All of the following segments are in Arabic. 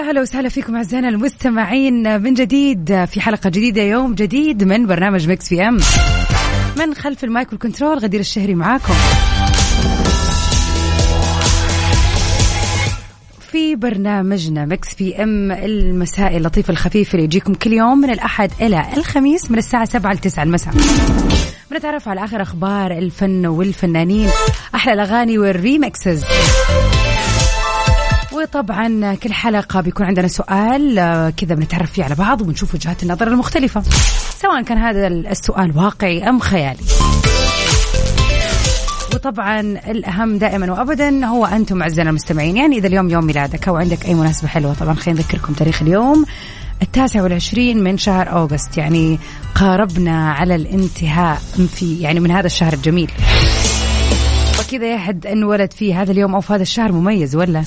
هلا وسهلا فيكم أعزائنا المستمعين من جديد في حلقة جديدة يوم جديد من برنامج Mix PM من خلف ال mic وال control غدير الشهري معاكم. في برنامجنا Mix PM المسائي اللطيف الخفيف اللي يجيكم كل يوم من الأحد إلى الخميس من الساعة 7 ل 9 المساء. بنتعرف على آخر أخبار الفن والفنانين أحلى الأغاني وال remixes وطبعا كل حلقة بيكون عندنا سؤال آه، كذا بنتعرف فيه على بعض وبنشوف وجهات النظر المختلفة. سواء كان هذا السؤال واقعي أم خيالي. وطبعا الأهم دائما وأبدا هو أنتم أعزائنا المستمعين. يعني إذا اليوم يوم ميلادك أو عندك أي مناسبة حلوة طبعا خلينا نذكركم تاريخ اليوم التاسع والعشرين من شهر أوغست. يعني قاربنا على الانتهاء في يعني من هذا الشهر الجميل. وكذا يا حد انولد فيه هذا اليوم أو في هذا الشهر مميز ولا؟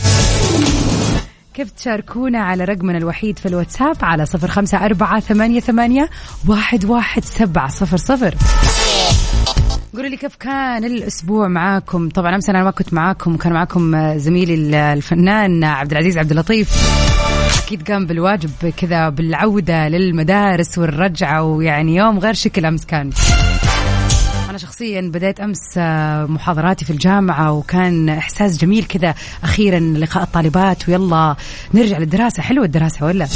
كيف تشاركونا على رقمنا الوحيد في الواتساب على صفر خمسة أربعة ثمانية, ثمانية واحد, واحد سبعة صفر صفر. قولوا لي كيف كان الأسبوع معاكم؟ طبعا أمس أنا ما كنت معاكم كان معاكم زميلي الفنان عبد العزيز عبد اللطيف. أكيد قام بالواجب كذا بالعودة للمدارس والرجعة ويعني يوم غير شكل أمس كان. شخصيا بديت أمس آه، محاضراتي في الجامعة وكان إحساس جميل كذا أخيرا لقاء الطالبات ويلا نرجع للدراسة. حلوة الدراسة ولا؟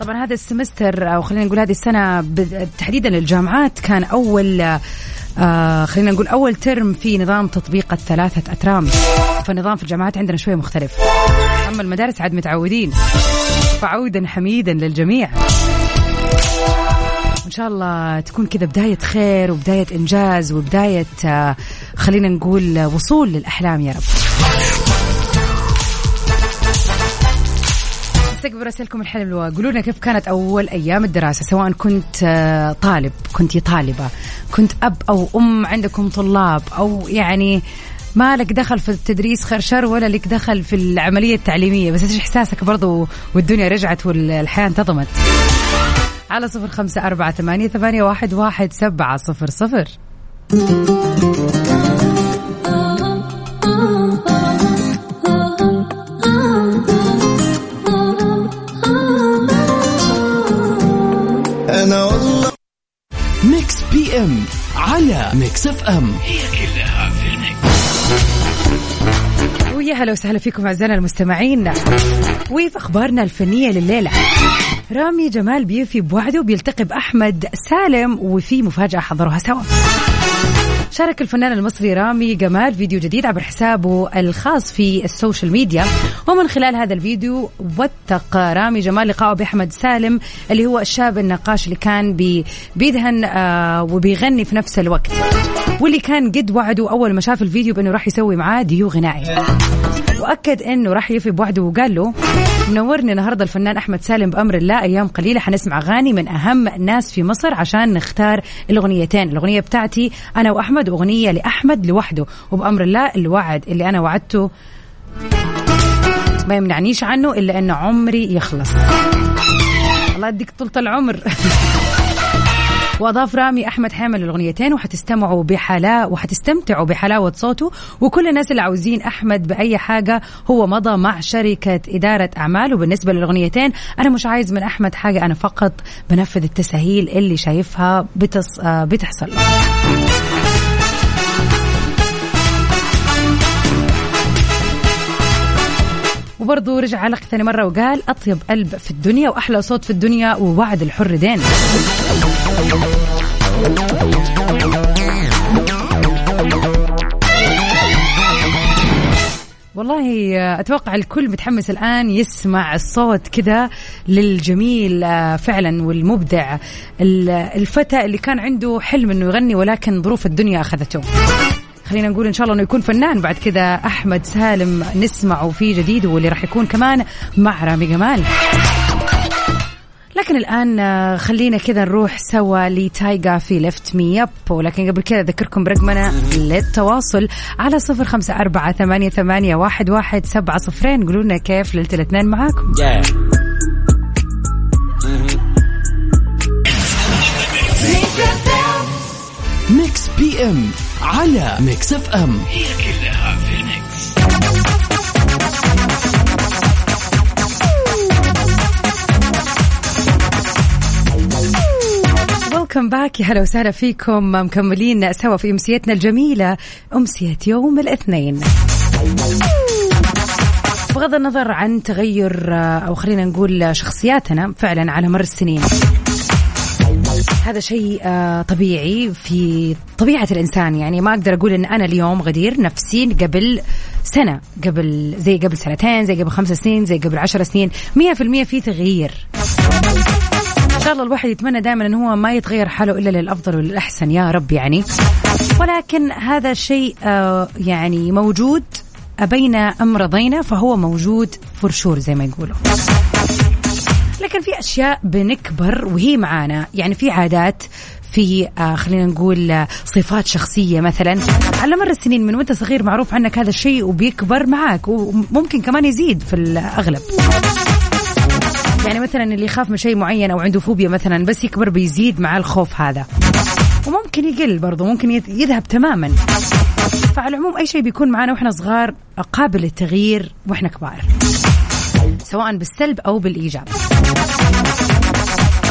طبعا هذا السمستر أو خلينا نقول هذه السنة تحديدا للجامعات كان أول آه خلينا نقول أول ترم في نظام تطبيق الثلاثة أترام. فالنظام في الجامعات عندنا شوية مختلف. أما المدارس عاد متعودين. فعودا حميدا للجميع. إن شاء الله تكون كذا بداية خير وبداية إنجاز وبداية آه، خلينا نقول وصول للأحلام يا رب. استقبل رسائلكم الحلوة قولوا لنا كيف كانت أول أيام الدراسة؟ سواء كنت آه، طالب كنت طالبة كنت أب أو أم عندكم طلاب أو يعني ما لك دخل في التدريس خير شر ولا لك دخل في العملية التعليمية. بس إيش إحساسك برضو والدنيا رجعت والحياة انتظمت؟ على صفر خمسة أربعة ثمانية, ثمانية واحد, واحد سبعة صفر صفر. أنا والله Mix PM على Mix FM. هي كلها في ال mix. ويا هلا وسهلا فيكم أعزائنا المستمعين. وفي أخبارنا الفنية لليلة. رامي جمال بيوفي بوعده بيلتقي بأحمد سالم وفي مفاجأة حضروها سوا. شارك الفنان المصري رامي جمال فيديو جديد عبر حسابه الخاص في ال social media. ومن خلال هذا الفيديو وثق رامي جمال لقائه بأحمد سالم اللي هو الشاب النقاش اللي كان بي بيدهن آه وبيغني في نفس الوقت. واللي كان قد وعده أول ما شاف الفيديو بأنه راح يسوي معاه ديو غنائي وأكد إنه راح يفي بوعده وقال له منورني النهارده الفنان أحمد سالم بأمر الله أيام قليلة. حنسمع أغاني من أهم الناس في مصر عشان نختار الأغنيتين. الأغنية بتاعتي أنا وأحمد أغنية لأحمد لوحده. وبأمر الله الوعد اللي أنا وعدته ما يمنعنيش عنه إلا أن عمري يخلص. الله يديك طولة العمر. واضاف رامي أحمد حامل الأغنيتين وحتستمعوا بحلا وحتستمتعوا بحلاوة صوته وكل الناس اللي عاوزين أحمد بأي حاجة هو مضى مع شركة إدارة اعمال وبالنسبه للأغنيتين أنا مش عايز من أحمد حاجة أنا فقط بنفذ التساهيل اللي شايفها بتص... آه، بتحصل. وبرضه رجع علق ثاني مرة وقال أطيب قلب في الدنيا وأحلى صوت في الدنيا ووعد الحر دين. والله أتوقع الكل متحمس الآن يسمع الصوت كذا للجميل آه، فعلا والمبدع. الفتى اللي كان عنده حلم إنه يغني ولكن ظروف الدنيا أخذته. خلينا نقول إن شاء الله إنه يكون فنان. بعد كذا أحمد سالم نسمعه في جديد واللي راح يكون كمان مع رامي جمال. لكن الآن آه، خلينا كذا نروح سوا ل Tyga في Lift Me Up ولكن قبل كذا أذكركم برقمنا للتواصل على صفر خمسة أربعة ثمانية, ثمانية واحد, واحد سبعة صفرين. قولوا لنا كيف ليلة الاثنين معاكم. Mix PM على Mix FM. هي كلها في ال mix welcome back يا هلا وسهلا فيكم. مكملين سوا في أمسيتنا الجميلة أمسية يوم الاثنين. بغض النظر عن تغير أو خلينا نقول شخصياتنا فعلا على مر السنين. هذا شيء آه، طبيعي في طبيعة الإنسان. يعني ما أقدر أقول إن أنا اليوم غدير نفسي قبل سنة قبل زي قبل سنتين زي قبل خمس سنين زي قبل عشر سنين. مية في المية في تغيير. إن شاء الله الواحد يتمنى دائما أنه هو ما يتغير حاله إلا للأفضل وللأحسن يا رب يعني. ولكن هذا شيء آه، يعني موجود أبينا أم رضينا فهو موجود فرشور زي ما يقولوا. لكن في أشياء بنكبر وهي معانا. يعني في عادات في آه خلينا نقول آه صفات شخصية مثلا. على مر السنين من وأنت صغير معروف عنك هذا الشيء وبيكبر معك وممكن كمان يزيد في الأغلب. يعني مثلا اللي يخاف من شيء معين أو عنده فوبيا مثلا بس يكبر بيزيد مع الخوف هذا. وممكن يقل برضه ممكن يذهب تماما. فعلى العموم أي شيء بيكون معنا وإحنا صغار قابل للتغيير وإحنا كبار. سواء بالسلب أو بالإيجاب.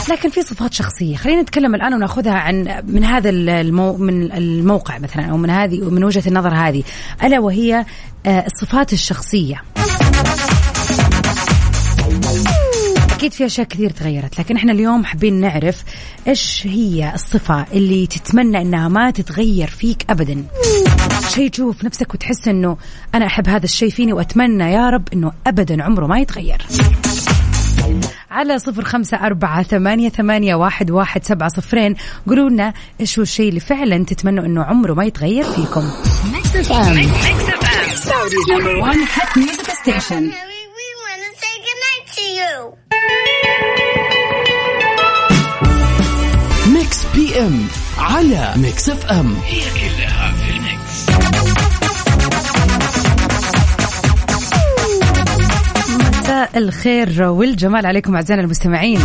لكن في صفات شخصية خلينا نتكلم الآن وناخذها عن من هذا المو من الموقع مثلا أو من هذه من وجهة النظر هذه. ألا وهي آه، الصفات الشخصية. أكيد في أشياء كثير تغيرت لكن إحنا اليوم حابين نعرف إيش هي الصفة اللي تتمنى إنها ما تتغير فيك ابدا. شيء تشوف نفسك وتحس إنه أنا أحب هذا الشيء فيني وأتمنى يا رب إنه ابدا عمره ما يتغير. على صفر خمسة أربعة ثمانية, ثمانية واحد, واحد سبعة صفرين. قولوا لنا إيش هو الشيء اللي فعلا تتمنوا إنه عمره ما يتغير فيكم. ميكس Mix PM على Mix FM هي كلها الخير والجمال عليكم أعزائنا المستمعين.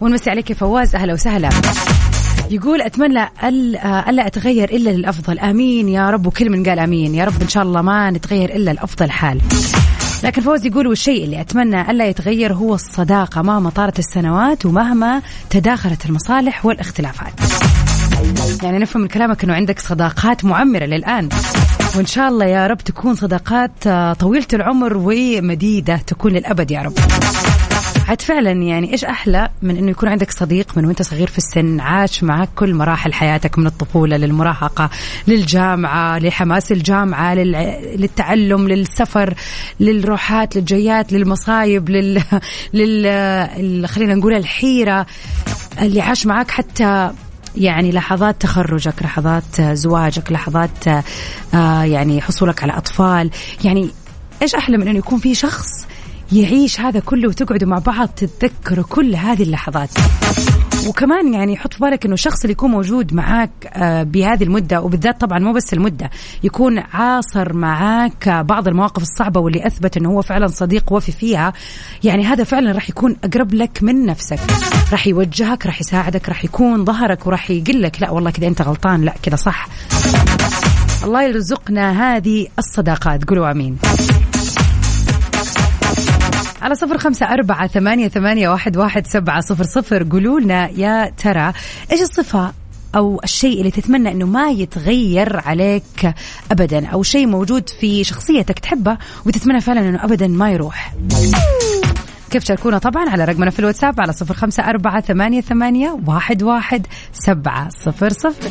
ونمسي عليك يا فواز أهلا وسهلا. يقول أتمنى ألا أتغير إلا للأفضل. آمين يا رب وكل من قال آمين. يا رب إن شاء الله ما نتغير إلا لأفضل حال. لكن فوز يقول والشيء اللي أتمنى ألا يتغير هو الصداقة. مهما طارت السنوات ومهما تداخلت المصالح والاختلافات. يعني نفهم من كلامك أنه عندك صداقات معمرة للآن. وإن شاء الله يا رب تكون صداقات طويلة العمر ومديدة تكون للأبد يا رب. عاد فعلا يعني إيش أحلى من إنه يكون عندك صديق من وأنت صغير في السن عاش معك كل مراحل حياتك من الطفولة للمراهقة للجامعة لحماس الجامعة للتعلم للسفر للروحات للجيات للمصايب لل, لل... خلينا نقول الحيرة اللي عاش معك حتى يعني لحظات تخرجك لحظات زواجك لحظات آه يعني حصولك على أطفال. يعني إيش أحلى من أنه يكون في شخص يعيش هذا كله وتقعدوا مع بعض تتذكروا كل هذه اللحظات؟ وكمان يعني حط في بالك إنه الشخص اللي يكون موجود معاك آه، بهذه المدة وبالذات طبعا مو بس المدة يكون عاصر معاك بعض المواقف الصعبة واللي أثبت إنه هو فعلا صديق وفي فيها. يعني هذا فعلا راح يكون أقرب لك من نفسك. راح يوجهك راح يساعدك راح يكون ظهرك وراح يقول لك لا والله كذا أنت غلطان. لا كذا صح. الله يرزقنا هذه الصداقات. قولوا آمين. على صفر خمسة أربعة ثمانية, ثمانية واحد, واحد سبعة صفر صفر. قولوا لنا يا ترى إيش الصفة أو الشيء اللي تتمنى أنه ما يتغير عليك أبدا أو شيء موجود في شخصيتك تحبه وتتمنى فعلا أنه أبدا ما يروح؟ كيف تشاركونا طبعا على رقمنا في الواتساب على صفر خمسة أربعة ثمانية, ثمانية واحد, واحد سبعة صفر صفر.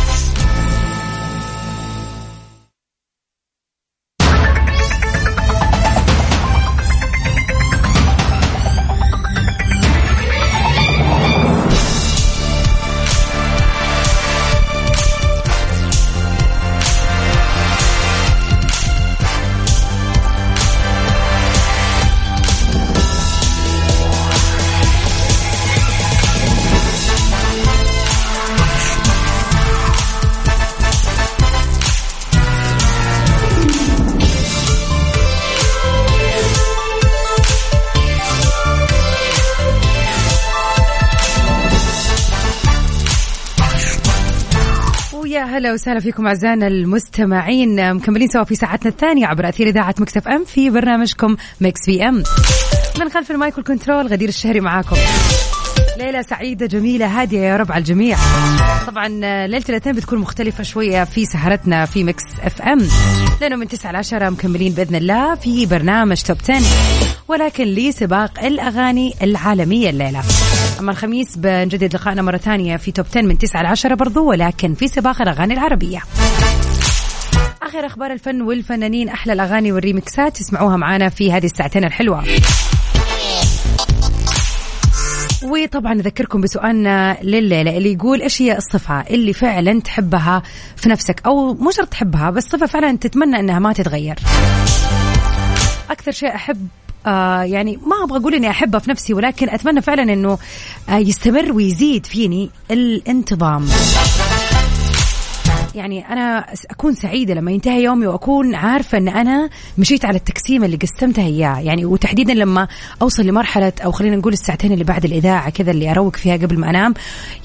هلا وسهلا فيكم أعزائنا المستمعين. مكملين سوا في ساعتنا الثانية عبر أثير إذاعة Mix FM في برنامجكم Mix PM. من خلف ال mic وال control غدير الشهري معاكم. ليلة سعيدة جميلة هادية يا رب على الجميع. طبعا ليلة الأثنين بتكون مختلفة شوية في سهرتنا في Mix FM لأنه من 9 ل 10 مكملين بإذن الله في برنامج Top 10 ولكن لسباق الأغاني العالمية الليلة. أما الخميس بنجدد لقائنا مرة ثانية في توب 10 من 9 ل 10 برضو ولكن في سباق الأغاني العربية. آخر أخبار الفن والفنانين أحلى الأغاني والريمكسات تسمعوها معنا في هذه الساعتين الحلوة. وطبعا نذكركم بسؤالنا لليلة اللي يقول إيش هي الصفة اللي فعلا تحبها في نفسك؟ أو مو شرط تحبها بس صفة فعلا تتمنى إنها ما تتغير. أكثر شيء أحب آه يعني ما أبغى أقول إني أحبها في نفسي ولكن أتمنى فعلا إنه آه يستمر ويزيد فيني الانتظام. يعني أنا أكون سعيدة لما ينتهي يومي وأكون عارفة إن أنا مشيت على التقسيم اللي قسمتها إياه. يعني وتحديدا لما أوصل لمرحلة أو خلينا نقول الساعتين اللي بعد الإذاعة كذا اللي أروق فيها قبل ما أنام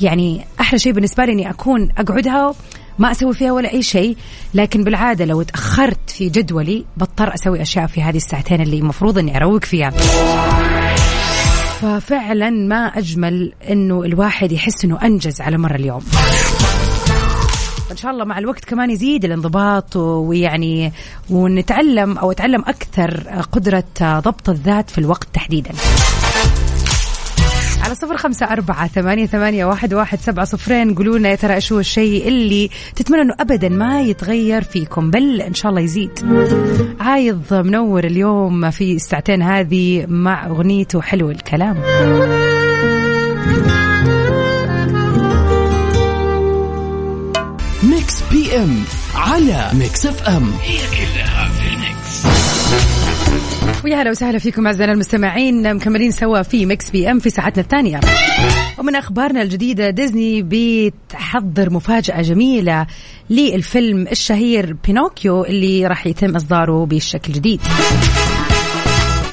يعني أحلى شيء بالنسبة لي إني أكون أقعدها ما أسوي فيها ولا أي شيء لكن بالعادة لو تاخرت في جدولي بضطر أسوي أشياء في هذه الساعتين اللي المفروض إني أروق فيها. ففعلا ما أجمل إنه الواحد يحس إنه أنجز على مر اليوم. إن شاء الله مع الوقت كمان يزيد الانضباط ويعني ونتعلم أو أتعلم أكثر قدرة ضبط الذات في الوقت تحديدا. على صفر خمسة أربعة ثمانية, ثمانية واحد, واحد سبعة صفرين. قولوا لنا يا ترى هو الشيء اللي تتمنى إنه أبدا ما يتغير فيكم بل إن شاء الله يزيد. عايض منور اليوم في الساعتين هذه مع أغنيته حلو الكلام. M على Mix FM. هي كلها في ال Mix. ويا هلا وسهلا فيكم أعزائنا المستمعين مكملين سوا في Mix PM في ساعتنا الثانية. ومن أخبارنا الجديدة ديزني بتحضر مفاجأة جميلة للفيلم الشهير بينوكيو اللي راح يتم إصداره بشكل جديد.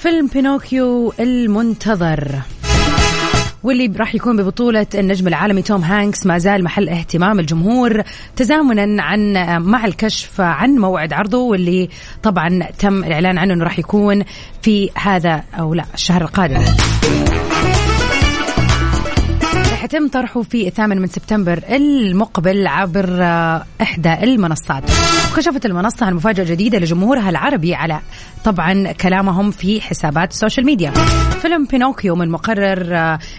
فيلم بينوكيو المنتظر. واللي راح يكون ببطولة النجم العالمي توم هانكس. ما زال محل اهتمام الجمهور تزامنا عن مع الكشف عن موعد عرضه واللي طبعا تم الإعلان عنه أنه راح يكون في هذا أو لا الشهر القادم. يتم طرحه في الثامن من سبتمبر المقبل عبر إحدى المنصات. كشفت المنصة عن مفاجأة جديدة لجمهورها العربي على طبعا كلامهم في حسابات ال social media. فيلم بينوكيو من مقرر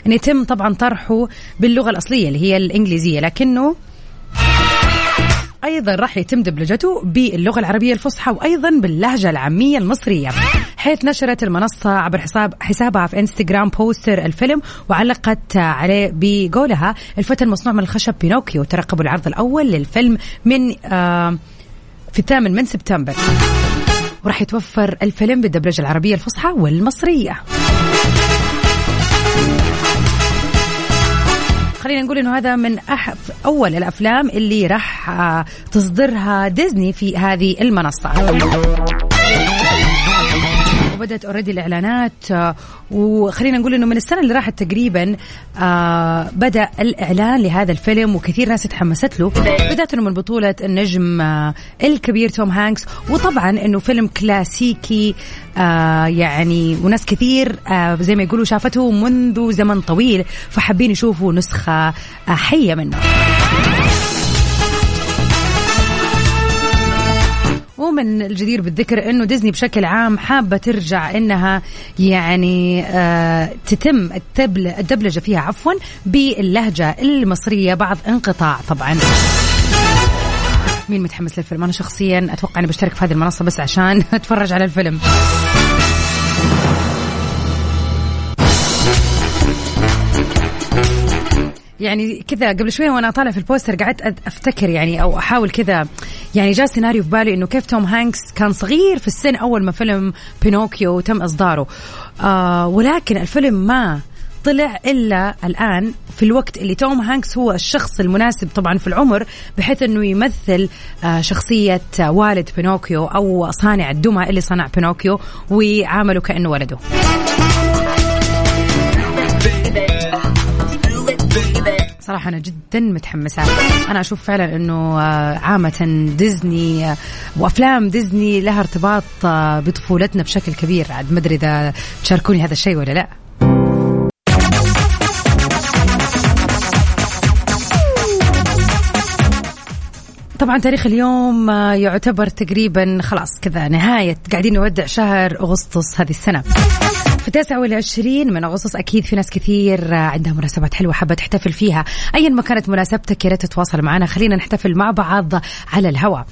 أن يتم طبعا طرحه باللغة الأصلية اللي هي الإنجليزية لكنه أيضا راح يتم دبلجته باللغة العربية الفصحى وأيضا باللهجة العامية المصرية. حيث نشرت المنصة عبر حساب حسابها في إنستغرام poster الفيلم وعلقت عليه بقولها الفتى المصنوع من الخشب بينوكيو ترقبوا العرض الأول للفيلم من آه في الثامن من سبتمبر. وراح يتوفر الفيلم بالدبلجة العربية الفصحى والمصرية. خلينا نقول إنه هذا من أح... أول الأفلام اللي راح تصدرها ديزني في هذه المنصة. وبدأت already الإعلانات آه، وخلينا نقول إنه من السنة اللي راحت تقريبا آه، بدأ الإعلان لهذا الفيلم وكثير ناس تحمست له. بدأت إنه من بطولة النجم آه، الكبير توم هانكس. وطبعا إنه فيلم كلاسيكي يعني وناس كثير زي ما يقولوا شافته منذ زمن طويل فحابين يشوفوا نسخة حية منه. ومن الجدير بالذكر إنه ديزني بشكل عام حابة ترجع إنها يعني آه تتم الدبلجة فيها عفوا باللهجة المصرية بعد انقطاع طبعا. مين متحمس للفيلم؟ أنا شخصيا أتوقع إني بشترك في هذه المنصة بس عشان أتفرج على الفيلم. يعني كذا قبل شوية وأنا طالع في البوستر قعدت أفتكر يعني أو أحاول كذا. يعني جاء سيناريو في بالي إنه كيف توم هانكس كان صغير في السن أول ما فيلم بينوكيو تم إصداره. آه ولكن الفيلم ما طلع إلا الآن في الوقت اللي توم هانكس هو الشخص المناسب طبعا في العمر بحيث إنه يمثل آه، شخصية والد بينوكيو أو صانع الدمى اللي صنع بينوكيو وعامله كأنه ولده. صراحة أنا جدا متحمسة. أنا أشوف فعلا أنه آه، عامة ديزني آه، وأفلام ديزني لها ارتباط آه، بطفولتنا بشكل كبير. عاد ما أدري إذا تشاركوني هذا الشيء ولا لا. طبعا تاريخ اليوم يعتبر تقريبا خلاص كذا نهاية. قاعدين نودع شهر أغسطس هذه السنة. في 29 من أغسطس. أكيد في ناس كثير عندها مناسبات حلوة حابة تحتفل فيها. أيا ما كانت مناسبتك يا ريت تتواصل معنا. خلينا نحتفل مع بعض على الهواء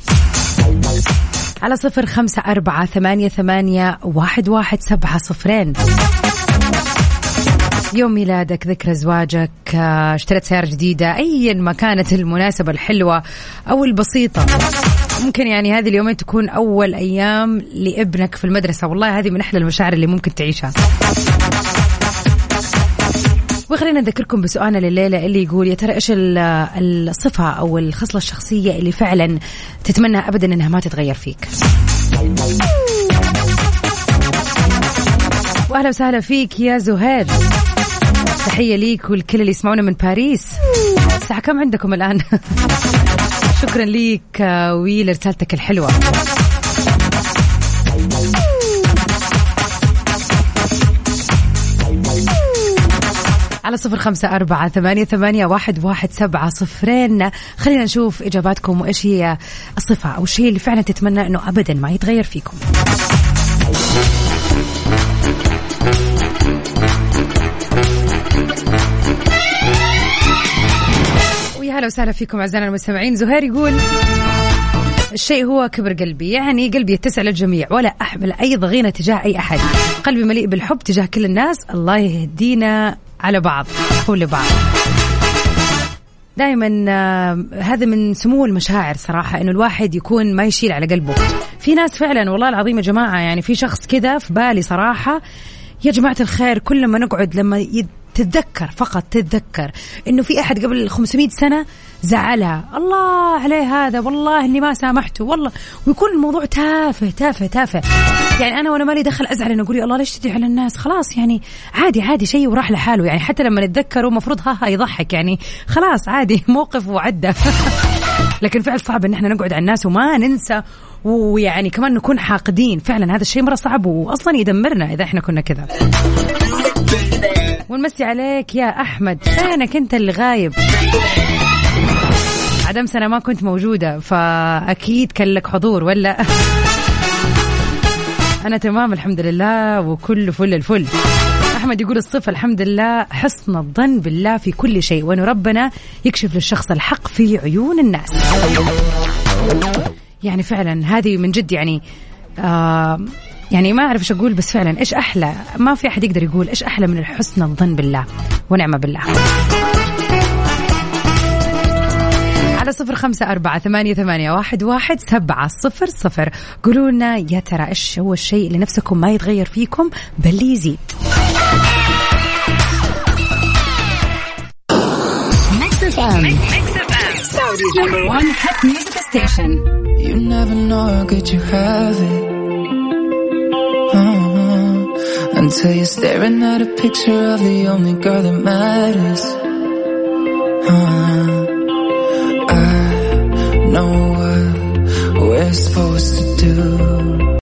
على صفر خمسة أربعة ثمانية ثمانية واحد واحد سبعة صفرين. يوم ميلادك ذكرى زواجك اشتريت سيارة جديدة أيا ما كانت المناسبة الحلوة أو البسيطة. ممكن يعني هذه اليومين تكون أول أيام لابنك في المدرسة. والله هذه من أحلى المشاعر اللي ممكن تعيشها. وخلينا نذكركم بسؤالنا لليلة اللي يقول يا ترى إيش الصفة أو الخصلة الشخصية اللي فعلا تتمنى أبدا أنها ما تتغير فيك؟ واهلا وسهلا فيك يا زهير. تحية ليك والكل اللي يسمعونا من باريس. الساعة كم عندكم الآن؟ شكرا ليك ولرسالتك الحلوة. على صفر خمسة أربعة ثمانية, ثمانية واحد, واحد سبعة صفرين. خلينا نشوف إجاباتكم وإيش هي الصفة أو الشيء اللي فعلا تتمنى أنه أبدا ما يتغير فيكم. هلا وسهلا فيكم أعزائنا المستمعين. زهير يقول الشيء هو كبر قلبي. يعني قلبي يتسع للجميع ولا أحمل أي ضغينة تجاه أي أحد. قلبي مليء بالحب تجاه كل الناس. الله يهدينا على بعض حول بعض دائما آه، هذا من سمو المشاعر صراحة إنه الواحد يكون ما يشيل على قلبه. في ناس فعلا والله العظيم يا جماعة يعني في شخص كذا في بالي صراحة يا جماعة الخير كل ما نقعد لما تتذكر فقط تتذكر إنه في أحد قبل 500 سنة زعلها. الله عليه هذا والله إني ما سامحته والله. ويكون الموضوع تافه تافه تافه. يعني أنا وأنا مالي دخل أزعل إنه أقول يا الله ليش تدعي على الناس؟ خلاص يعني عادي عادي شيء وراح لحاله. يعني حتى لما نتذكره المفروض ها ها يضحك. يعني خلاص عادي موقف وعدى لكن فعل صعب إن إحنا نقعد على الناس وما ننسى. ويعني كمان نكون حاقدين. فعلا هذا الشيء مرة صعب واصلا يدمرنا إذا إحنا كنا كذا. ونمسي عليك يا أحمد. فينك أنت اللي غايب؟ عدم سنة ما كنت موجودة فأكيد كان لك حضور ولا؟ أنا تمام الحمد لله وكل فل الفل. أحمد يقول الصفة الحمد لله حسن الظن بالله في كل شيء وانه ربنا يكشف للشخص الحق في عيون الناس. يعني فعلا هذه من جد يعني آه يعني ما أعرف إيش أقول بس فعلا إيش أحلى؟ ما في أحد يقدر يقول إيش أحلى من حسن الظن بالله ونعمة بالله. على صفر خمسة أربعة ثمانية, ثمانية واحد, واحد سبعة صفر صفر. قولوا لنا يا ترى إيش هو الشيء اللي نفسكم ما يتغير فيكم بل يزيد؟ You never know how good you have it. Until you're staring at a picture of the only girl that matters. Uh, I know what we're supposed to do.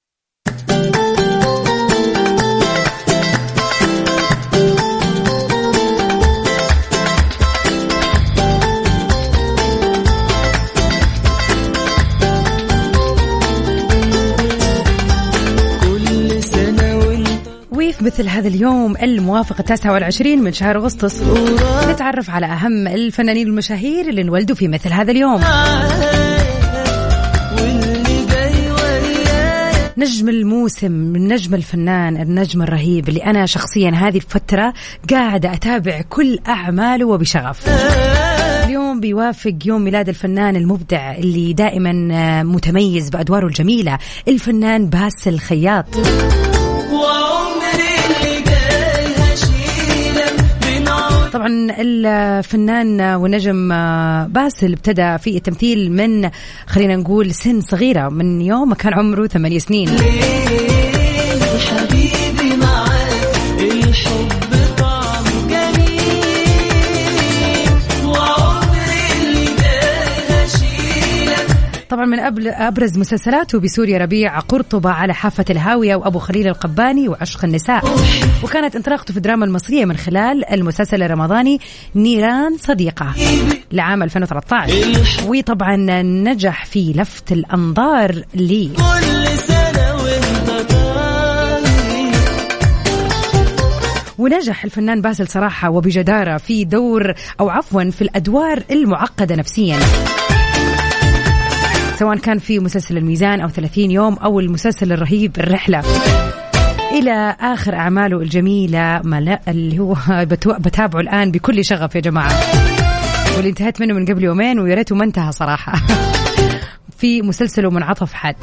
مثل هذا اليوم الموافق التاسع والعشرين من شهر أغسطس. نتعرف على أهم الفنانين المشاهير اللي انولدوا في مثل هذا اليوم. نجم الموسم النجم الفنان النجم الرهيب اللي أنا شخصيا هذه الفترة قاعدة أتابع كل أعماله وبشغف. اليوم بيوافق يوم ميلاد الفنان المبدع اللي دائما متميز بأدواره الجميلة الفنان باسل الخياط طبعا الفنان والنجم باسل ابتدى في التمثيل من خلينا نقول سن صغيرة من يوم كان عمره ثمانية سنين. من أبرز مسلسلاته بسوريا ربيع قرطبة على حافة الهاوية وأبو خليل القباني وعشق النساء. وكانت انطلاقته في الدراما المصرية من خلال المسلسل الرمضاني نيران صديقة لعام 2013 وطبعا نجح في لفت الأنظار لي. ونجح الفنان باسل صراحة وبجدارة في دور أو عفوا في الأدوار المعقدة نفسيا. سواء كان في مسلسل الميزان أو 30 يوم أو المسلسل الرهيب الرحلة. إلى آخر أعماله الجميلة اللي هو بتابعه الآن بكل شغف يا جماعة. واللي انتهت منه من قبل يومين ويا ريته ما انتهى صراحة. في مسلسله منعطف حد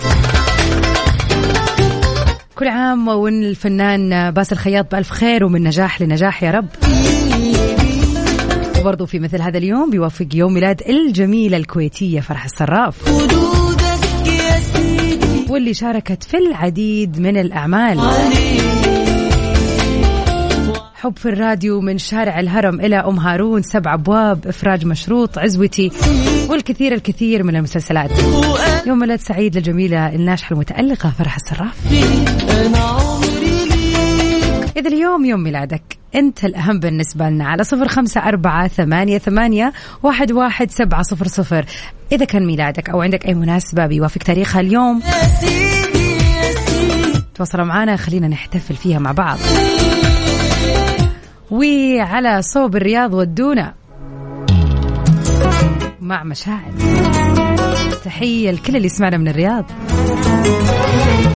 كل عام والفنان باسل خياط بألف خير ومن نجاح لنجاح يا رب. وبرضه في مثل هذا اليوم بيوافق يوم ميلاد الجميلة الكويتية فرح الصراف. واللي شاركت في العديد من الأعمال. حب في الراديو من شارع الهرم إلى أم هارون سبع أبواب إفراج مشروط عزوتي والكثير الكثير من المسلسلات. يوم ميلاد سعيد للجميلة الناجحة المتألقة فرح الصراف. إذا اليوم يوم ميلادك. أنت الأهم بالنسبة لنا على صفر خمسة أربعة ثمانية, ثمانية واحد, واحد سبعة صفر صفر. إذا كان ميلادك أو عندك أي مناسبة بيوافق تاريخها اليوم. تواصلوا معنا خلينا نحتفل فيها مع بعض. وعلى صوب الرياض ودونا. مع مشاعر. تحية لكل اللي يسمعنا من الرياض.